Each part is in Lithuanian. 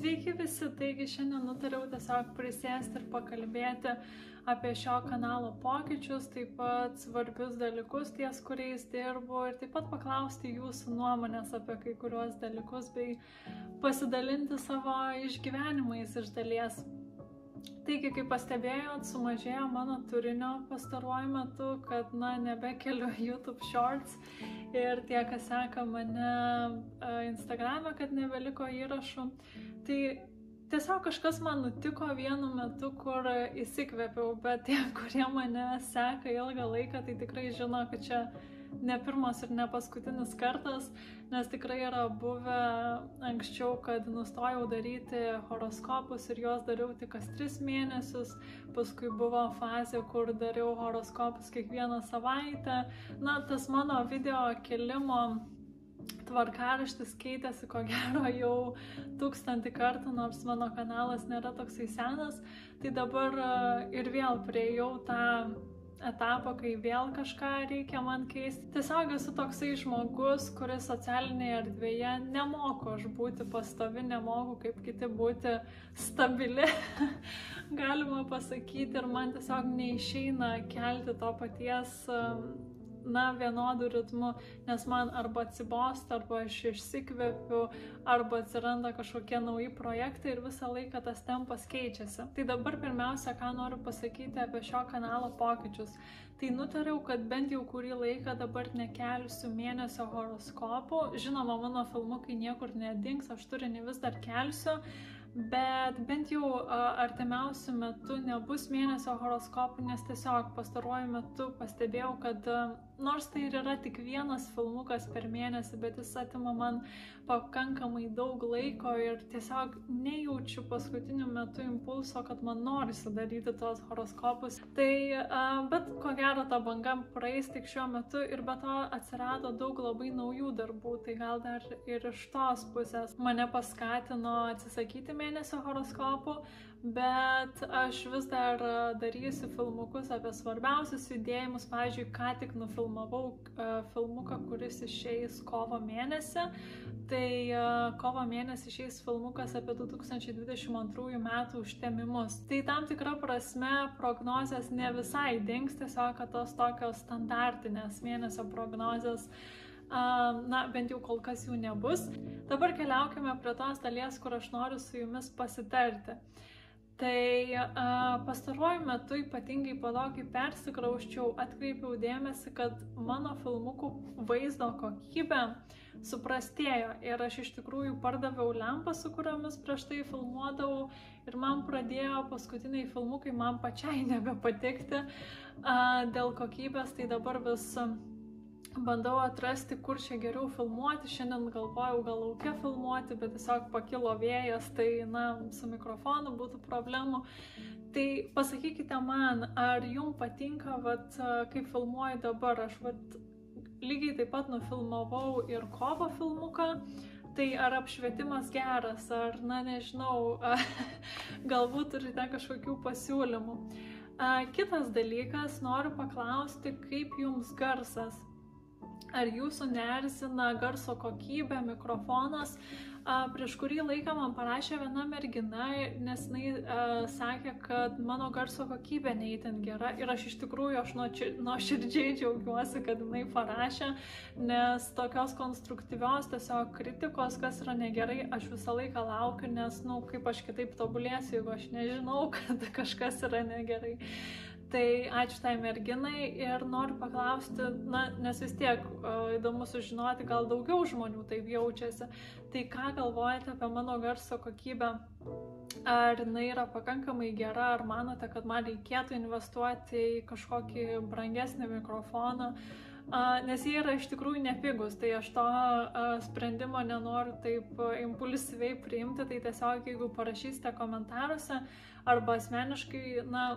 Sveiki visi, taigi šiandien nutariau tiesiog prisėsti ir pakalbėti apie šio kanalo pokyčius, taip pat svarbius dalykus ties kuriais dirbu ir taip pat paklausti jūsų nuomonės apie kai kuriuos dalykus bei pasidalinti savo išgyvenimais iš dalies. Taigi, kaip pastebėjot, sumažėjo mano turinio pastaruoju metu, kad, na, nebekeliu YouTube Shorts ir tie, kas seka mane Instagram'e, kad nebeliko įrašų. Tai tiesiog kažkas man nutiko vienu metu, kur įsikvėpiau, bet tie, kurie mane seka ilgą laiką, tai tikrai žino, kad čia ne pirmas ir ne paskutinis kartas, nes tikrai yra buvę anksčiau, kad nustojau daryti horoskopus ir juos dariau tik kas tris mėnesius, paskui buvo fazė, kur dariau horoskopus kiekvieną savaitę. Na, tas mano video kelimo tvarkaraštis keitėsi ko gero jau tūkstantį kartų, nors mano kanalas nėra toksai senas, tai dabar ir vėl prieėjau tą etapą, kai vėl kažką reikia man keisti. Tiesiog esu toksai žmogus, kuris socialinėje erdvėje nemoko aš būti pastovi, nemoku kaip kiti būti stabili, galima pasakyti, ir man tiesiog neišeina kelti to paties na, vienodu ritmu, nes man arba atsibosta, arba aš išsikvėpiu, arba atsiranda kažkokie nauji projektai ir visą laiką tas tempas keičiasi. Tai dabar pirmiausia, ką noriu pasakyti apie šio kanalo pokyčius. Tai nutariau, kad bent jau kurį laiką dabar nekelsiu mėnesio horoskopų. Žinoma, mano filmukai niekur nedings, aš turinį vis dar kelsiu bet bent jau artimiausiu metu nebus mėnesio horoskopų, nes tiesiog pastaruoju metu pastebėjau, kad nors tai ir yra tik vienas filmukas per mėnesį, bet jis atima man pakankamai daug laiko ir tiesiog nejaučiu paskutiniu metu impulso, kad man norisi daryti tos horoskopus. Tai, bet ko gero ta banga praeis tik šiuo metu ir be to atsirado daug labai naujų darbų, tai gal dar ir iš tos pusės mane paskatino atsisakyti mėnesio horoskopų, bet aš vis dar darysiu filmukus apie svarbiausius judėjimus. Pavyzdžiui, ką tik nufilmavau uh, filmuką, kuris išeis kovo mėnesį. Tai uh, kovo mėnesį išeis filmukas apie 2022 metų užtemimus. Tai tam tikra prasme prognozijas ne visai dings, tiesiog kad tos tokios standartinės mėnesio prognozijas na, bent jau kol kas jų nebus. Dabar keliaukime prie tos dalies, kur aš noriu su jumis pasitarti. Tai a, pastaruoju metu ypatingai po to, kai persikrauščiau, atkreipiau dėmesį, kad mano filmukų vaizdo kokybė suprastėjo. Ir aš iš tikrųjų pardaviau lempas, su kuriomis prieš tai filmuodavau. Ir man pradėjo paskutiniai filmukai man pačiai nebepatikti a, dėl kokybės, tai dabar vis bandau atrasti, kur čia geriau filmuoti. Šiandien galvojau gal laukia filmuoti, bet tiesiog pakilo vėjas, tai, na, su mikrofonu būtų problemų. Tai pasakykite man, ar jums patinka, vat, kaip filmuoju dabar. Aš vat, lygiai taip pat nufilmavau ir kovo filmuką. Tai ar apšvietimas geras, ar, na nežinau, galbūt turite kažkokių pasiūlymų. Kitas dalykas, noriu paklausti, kaip jums garsas ar jūsų neerzina garso kokybė, mikrofonas. Prieš kurį laiką man parašė viena mergina, nes jinai sakė, kad mano garso kokybė neįtin gera ir aš iš tikrųjų aš nuo širdžiai džiaugiuosi, kad jinai parašė, nes tokios konstruktyvios tiesiog kritikos, kas yra negerai, aš visą laiką laukiu, nes, na, nu, kaip aš kitaip tobulėsiu, jeigu aš nežinau, kad kažkas yra negerai. Uh, Tai ačiū tai merginai ir noriu paklausti, na, nes vis tiek įdomu sužinoti, gal daugiau žmonių taip jaučiasi. Tai ką galvojate apie mano garso kokybę? Ar jinai yra pakankamai gera, ar manote, kad man reikėtų investuoti į kažkokį brangesnį mikrofoną? Nes jie yra iš tikrųjų nepigus, tai aš to sprendimo nenoriu taip impulsyviai priimti, tai tiesiog jeigu parašysite komentaruose arba asmeniškai, na,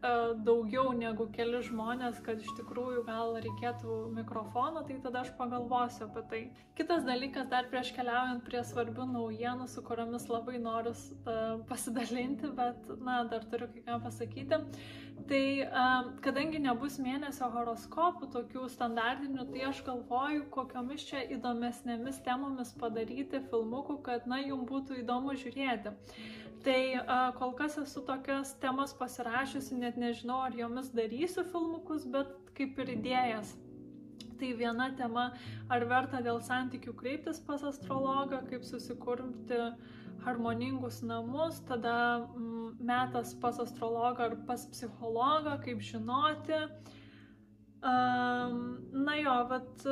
daugiau negu keli žmonės, kad iš tikrųjų gal reikėtų mikrofono, tai tada aš pagalvosiu apie tai. Kitas dalykas, dar prieš keliaujant prie svarbių naujienų, su kuriomis labai noriu uh, pasidalinti, bet, na, dar turiu kai ką pasakyti. Tai uh, kadangi nebus mėnesio horoskopų tokių standartinių, tai aš galvoju, kokiomis čia įdomesnėmis temomis padaryti filmukų, kad, na, jums būtų įdomu žiūrėti. Tai a, kol kas esu tokias temas pasirašiusi, net nežinau, ar jomis darysiu filmukus, bet kaip ir idėjas. Tai viena tema, ar verta dėl santykių kreiptis pas astrologą, kaip susikurti harmoningus namus, tada m, metas pas astrologą ar pas psichologą, kaip žinoti. Um, na jo, vat,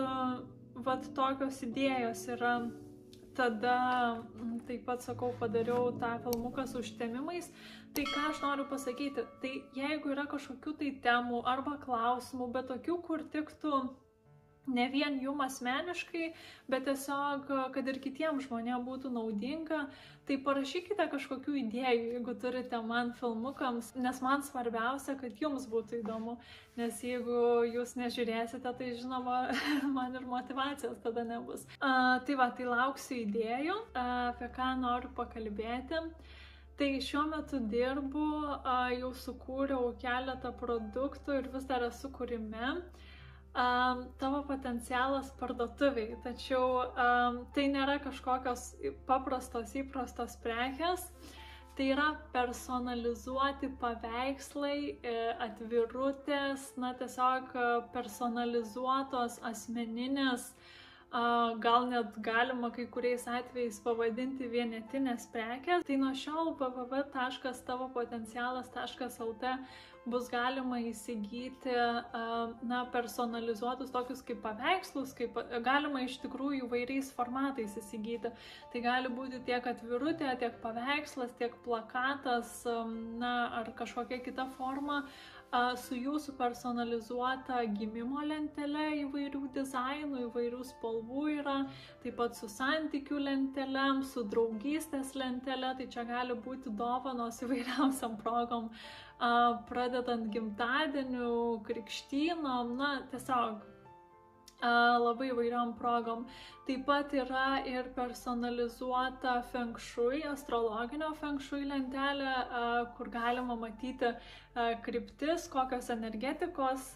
vat tokios idėjos yra tada taip pat sakau, padariau tą filmuką su užtemimais. Tai ką aš noriu pasakyti, tai jeigu yra kažkokių tai temų arba klausimų, bet tokių, kur tiktų ne vien jum asmeniškai, bet tiesiog, kad ir kitiems žmonėms būtų naudinga, tai parašykite kažkokių idėjų, jeigu turite man filmukams, nes man svarbiausia, kad jums būtų įdomu, nes jeigu jūs nežiūrėsite, tai žinoma, man ir motivacijos tada nebus. A, tai va, tai lauksiu idėjų, a, apie ką noriu pakalbėti. Tai šiuo metu dirbu, a, jau sukūriau keletą produktų ir vis dar esu kūrime um, tavo potencialas parduotuviai, tačiau um, tai nėra kažkokios paprastos įprastos prekės, tai yra personalizuoti paveikslai, e, atvirutės, na tiesiog e, personalizuotos asmeninės gal net galima kai kuriais atvejais pavadinti vienetinės prekės. Tai nuo šiol www.tavopotencialas.lt bus galima įsigyti na, personalizuotus tokius kaip paveikslus, kaip galima iš tikrųjų įvairiais formatais įsigyti. Tai gali būti tiek atvirutė, tiek paveikslas, tiek plakatas, na, ar kažkokia kita forma su jūsų personalizuota gimimo lentelė įvairių dizainų, įvairių spalvų yra, taip pat su santykių lentelėm, su draugystės lentelė, tai čia gali būti dovanos įvairiausiam progom, pradedant gimtadieniu, krikštynom, na tiesiog labai įvairiom progom. Taip pat yra ir personalizuota feng shui, astrologinio feng shui lentelė, kur galima matyti kryptis, kokios energetikos,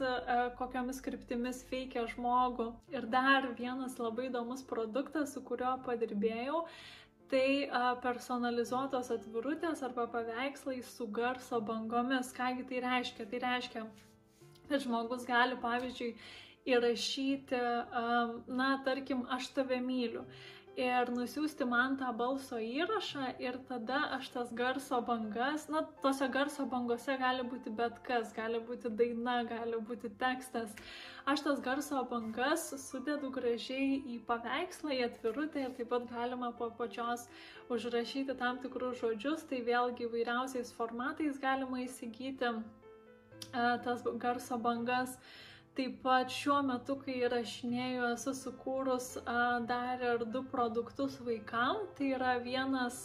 kokiomis kryptimis veikia žmogų. Ir dar vienas labai įdomus produktas, su kuriuo padirbėjau, tai personalizuotos atvirutės arba paveikslai su garso bangomis. Kągi tai reiškia? Tai reiškia, kad žmogus gali, pavyzdžiui, įrašyti, na, tarkim, aš tave myliu. Ir nusiųsti man tą balso įrašą ir tada aš tas garso bangas, na, tose garso bangose gali būti bet kas, gali būti daina, gali būti tekstas. Aš tas garso bangas sudedu gražiai į paveikslą, į atvirutę ir taip pat galima po pačios užrašyti tam tikrus žodžius, tai vėlgi įvairiausiais formatais galima įsigyti tas garso bangas. Taip pat šiuo metu, kai įrašinėjau, esu sukūrus dar ir du produktus vaikam. Tai yra vienas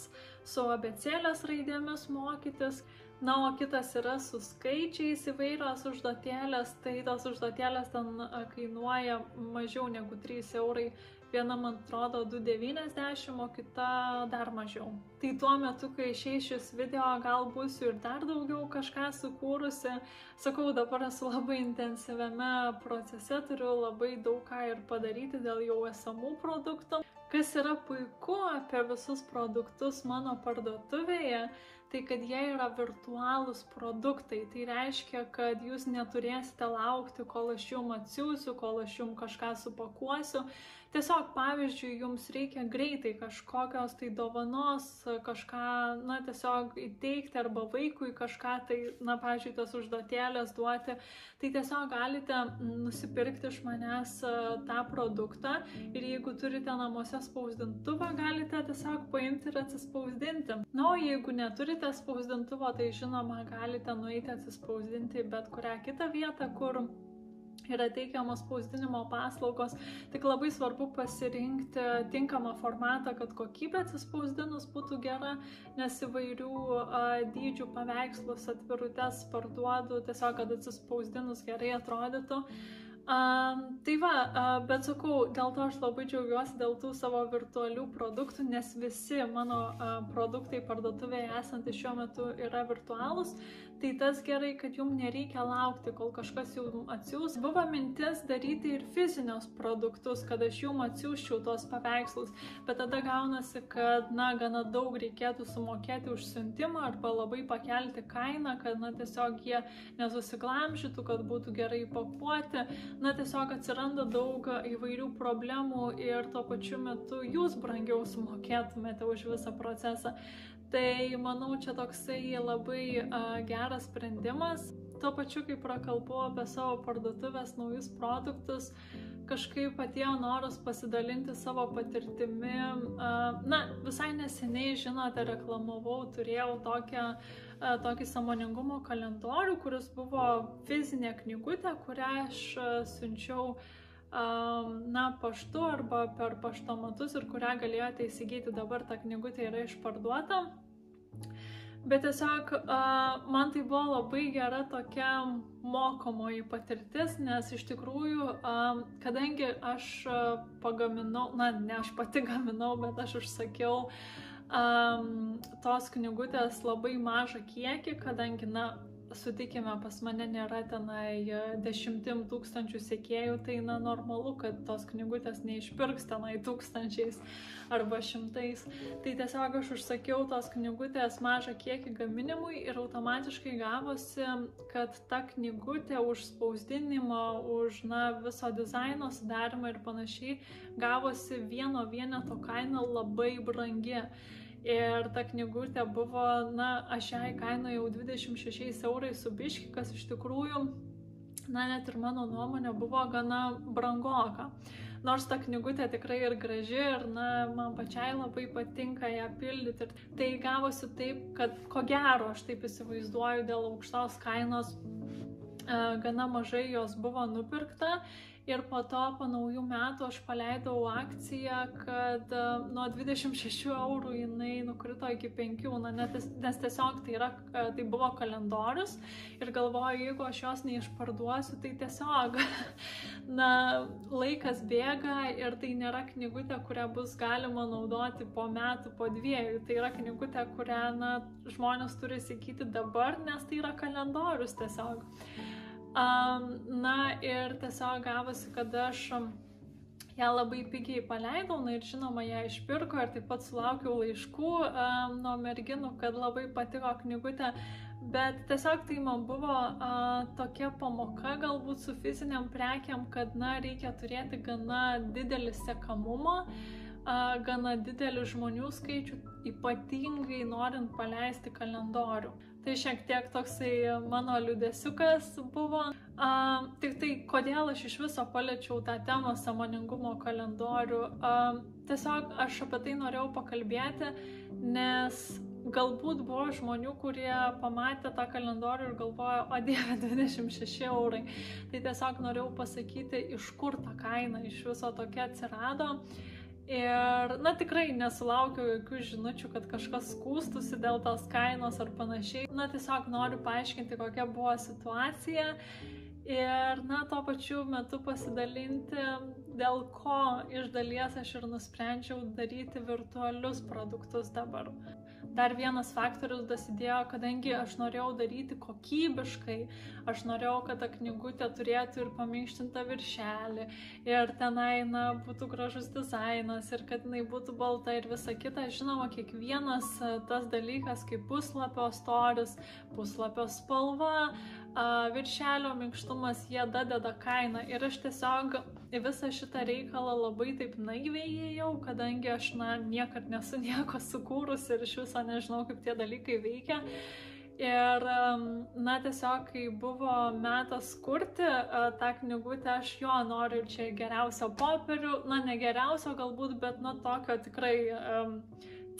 su abecėlės raidėmis mokytis, na, o kitas yra su skaičiais įvairios užduotėlės. Tai tos užduotėlės ten kainuoja mažiau negu 3 eurai Viena man atrodo 2,90, o kita dar mažiau. Tai tuo metu, kai išeis šis video, gal būsiu ir dar daugiau kažką sukūrusi. Sakau, dabar esu labai intensyviame procese, turiu labai daug ką ir padaryti dėl jau esamų produktų. Kas yra puiku apie visus produktus mano parduotuvėje, tai kad jie yra virtualūs produktai. Tai reiškia, kad jūs neturėsite laukti, kol aš jum atsiųsiu, kol aš jum kažką supakuosiu Tiesiog, pavyzdžiui, jums reikia greitai kažkokios tai dovanos, kažką, na, tiesiog įteikti arba vaikui kažką tai, na, pavyzdžiui, tas užduotėlės duoti, tai tiesiog galite nusipirkti iš manęs e, tą produktą ir jeigu turite namuose spausdintuvą, galite tiesiog paimti ir atsispausdinti. Na, o jeigu neturite spausdintuvo, tai žinoma, galite nueiti atsispausdinti bet kurią kitą vietą, kur yra teikiamos spausdinimo paslaugos, tik labai svarbu pasirinkti tinkamą formatą, kad kokybė atsispausdinus būtų gera, nes įvairių a, dydžių paveikslus atvirutes parduodu, tiesiog kad atsispausdinus gerai atrodytų. Um, tai va, uh, bet sakau, dėl to aš labai džiaugiuosi dėl tų savo virtualių produktų, nes visi mano uh, produktai parduotuvėje esantys šiuo metu yra virtualūs. Tai tas gerai, kad jums nereikia laukti, kol kažkas jums atsiūs. Buvo mintis daryti ir fizinius produktus, kad aš jums atsiųščiau tuos paveikslus, bet tada gaunasi, kad, na, gana daug reikėtų sumokėti už siuntimą arba labai pakelti kainą, kad, na, tiesiog jie nesusiglamžytų, kad būtų gerai pakuoti. Na, tiesiog atsiranda daug įvairių problemų ir tuo pačiu metu jūs brangiau sumokėtumėte už visą procesą. Tai manau, čia toksai labai uh, geras sprendimas. Tuo pačiu, kai prakalbu apie savo parduotuvės naujus produktus, kažkaip atėjo noras pasidalinti savo patirtimi. Uh, na, visai neseniai, žinote, reklamavau, turėjau tokią, uh, tokį samoningumo kalendorių, kuris buvo fizinė knygutė, kurią aš siunčiau na, paštu arba per paštomatus ir kurią galėjote įsigyti. Dabar ta knygutė yra išparduota. Bet tiesiog man tai buvo labai gera tokia mokomoji patirtis, nes iš tikrųjų, kadangi aš pagaminau, na, ne aš pati gaminau, bet aš užsakiau um, tos knygutės labai mažą kiekį, kadangi, na, sutikime, pas mane nėra tenai e, dešimtim tūkstančių sėkėjų, tai na normalu, kad tos knygutės neišpirks tenai tūkstančiais arba šimtais. Tai tiesiog aš užsakiau tos knygutės mažą kiekį gaminimui ir automatiškai gavosi, kad ta knygutė už spausdinimą, už na, viso dizaino sudarimą ir panašiai gavosi vieno vieneto kaina labai brangi. Ir ta knygutė buvo, na, aš ją įkainojau 26 eurais su biški, kas iš tikrųjų, na, net ir mano nuomonė buvo gana brangoka. Nors ta knygutė tikrai ir graži ir, na, man pačiai labai patinka ją pildyti. Ir tai gavosi taip, kad ko gero, aš taip įsivaizduoju, dėl aukštos kainos e, gana mažai jos buvo nupirkta Ir po to, po naujų metų, aš paleidau akciją, kad e, nuo 26 eurų jinai nukrito iki 5, na, nes tiesiog tai, yra, e, tai buvo kalendorius ir galvoju, jeigu aš jos neišparduosiu, tai tiesiog, na, laikas bėga ir tai nėra knygutė, kurią bus galima naudoti po metų, po dviejų. Tai yra knygutė, kurią, na, žmonės turi įsigyti dabar, nes tai yra kalendorius tiesiog. Um, na ir tiesiog gavosi, kad aš ją labai pigiai paleidau, na ir žinoma, ją išpirko ir taip pat sulaukiau laiškų um, nuo merginų, kad labai patiko knygutė, bet tiesiog tai man buvo uh, tokia pamoka galbūt su fiziniam prekiam, kad, na, reikia turėti gana didelį sekamumą, gana didelį žmonių skaičių, ypatingai norint paleisti kalendorių. Tai šiek tiek toksai mano liūdėsiukas buvo. A, tik tai, kodėl aš iš viso paliečiau tą temą samoningumo kalendorių. A, tiesiog aš apie tai norėjau pakalbėti, nes galbūt buvo žmonių, kurie pamatė tą kalendorių ir galvojo, o dieve, 26 eurai. Tai tiesiog norėjau pasakyti, iš kur ta kaina iš viso tokia atsirado. Ir, na, tikrai nesulaukiau jokių žinučių, kad kažkas skūstusi dėl tos kainos ar panašiai. Na, tiesiog noriu paaiškinti, kokia buvo situacija. Ir, na, tuo pačiu metu pasidalinti, dėl ko iš dalies aš ir nusprendžiau daryti virtualius produktus dabar. Dar vienas faktorius dasidėjo, kadangi aš norėjau daryti kokybiškai, aš norėjau, kad ta knygutė turėtų ir paminkštintą viršelį, ir tenai na, būtų gražus dizainas, ir kad jinai būtų balta ir visa kita. Žinoma, kiekvienas tas dalykas, kaip puslapio storis, puslapio spalva, viršelio minkštumas, jie dadeda kainą. Ir aš tiesiog į visą šitą reikalą labai taip naiviai ėjau, kadangi aš, na, niekad nesu nieko sukūrus ir iš viso nežinau, kaip tie dalykai veikia. Ir, na, tiesiog, kai buvo metas kurti tą knygutę, aš jo noriu čia geriausio popierių, na, ne geriausio galbūt, bet, nu, tokio tikrai um,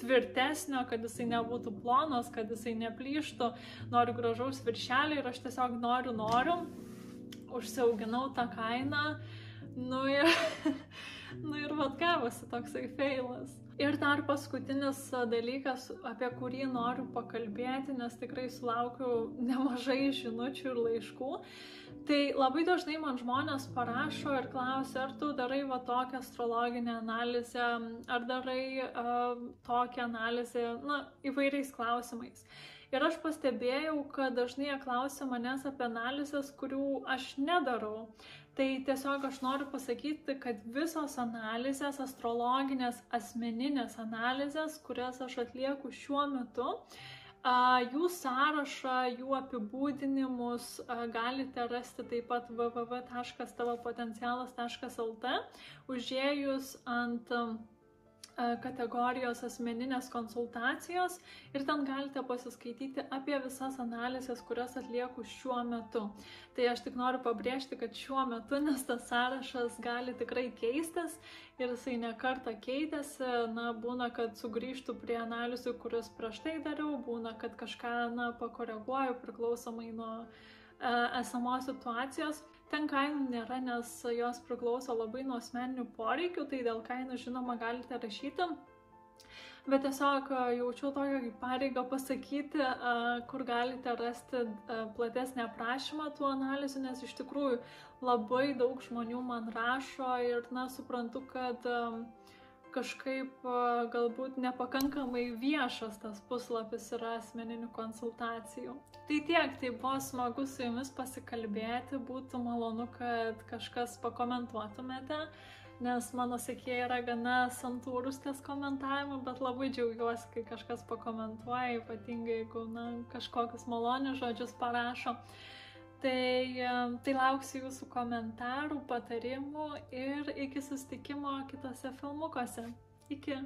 tvirtesnio, kad jisai nebūtų plonas, kad jisai neplyštų, noriu gražaus viršelį ir aš tiesiog noriu, noriu. užsiauginau tą kainą, nu ir, nu ir vad gavosi toksai feilas. Ir dar paskutinis dalykas, apie kurį noriu pakalbėti, nes tikrai sulaukiu nemažai žinučių ir laiškų. Tai labai dažnai man žmonės parašo ir klausia, ar tu darai va tokią astrologinę analizę, ar darai uh, tokią analizę, na, įvairiais klausimais. Ir aš pastebėjau, kad dažnai jie klausia manęs apie analizės, kurių aš nedarau. Tai tiesiog aš noriu pasakyti, kad visos analizės, astrologinės, asmeninės analizės, kurias aš atlieku šiuo metu, jų sąrašą, jų apibūdinimus galite rasti taip pat www.tavopotencialas.lt, užėjus ant kategorijos asmeninės konsultacijos ir ten galite pasiskaityti apie visas analizės, kurias atlieku šiuo metu. Tai aš tik noriu pabrėžti, kad šiuo metu, nes tas sąrašas gali tikrai keistis ir jisai nekarta keitėsi, na, būna, kad sugrįžtų prie analizų, kurias prieš tai dariau, būna, kad kažką, na, pakoreguoju priklausomai nuo esamos situacijos. Ten kainų nėra, nes jos priklauso labai nuo asmeninių poreikių, tai dėl kainų žinoma galite rašyti. Bet tiesiog jaučiau tokią kaip pareigą pasakyti, kur galite rasti platesnį aprašymą tų analizų, nes iš tikrųjų labai daug žmonių man rašo ir, na, suprantu, kad kažkaip galbūt nepakankamai viešas tas puslapis yra asmeninių konsultacijų. Tai tiek, tai buvo smagu su jumis pasikalbėti, būtų malonu, kad kažkas pakomentuotumėte, nes mano sekėjai yra gana santūrus ties komentavimu, bet labai džiaugiuosi, kai kažkas pakomentuoja, ypatingai jeigu na, kažkokius malonius žodžius parašo. Tai, tai lauksiu jūsų komentarų, patarimų ir iki sustikimo kitose filmukuose. Iki.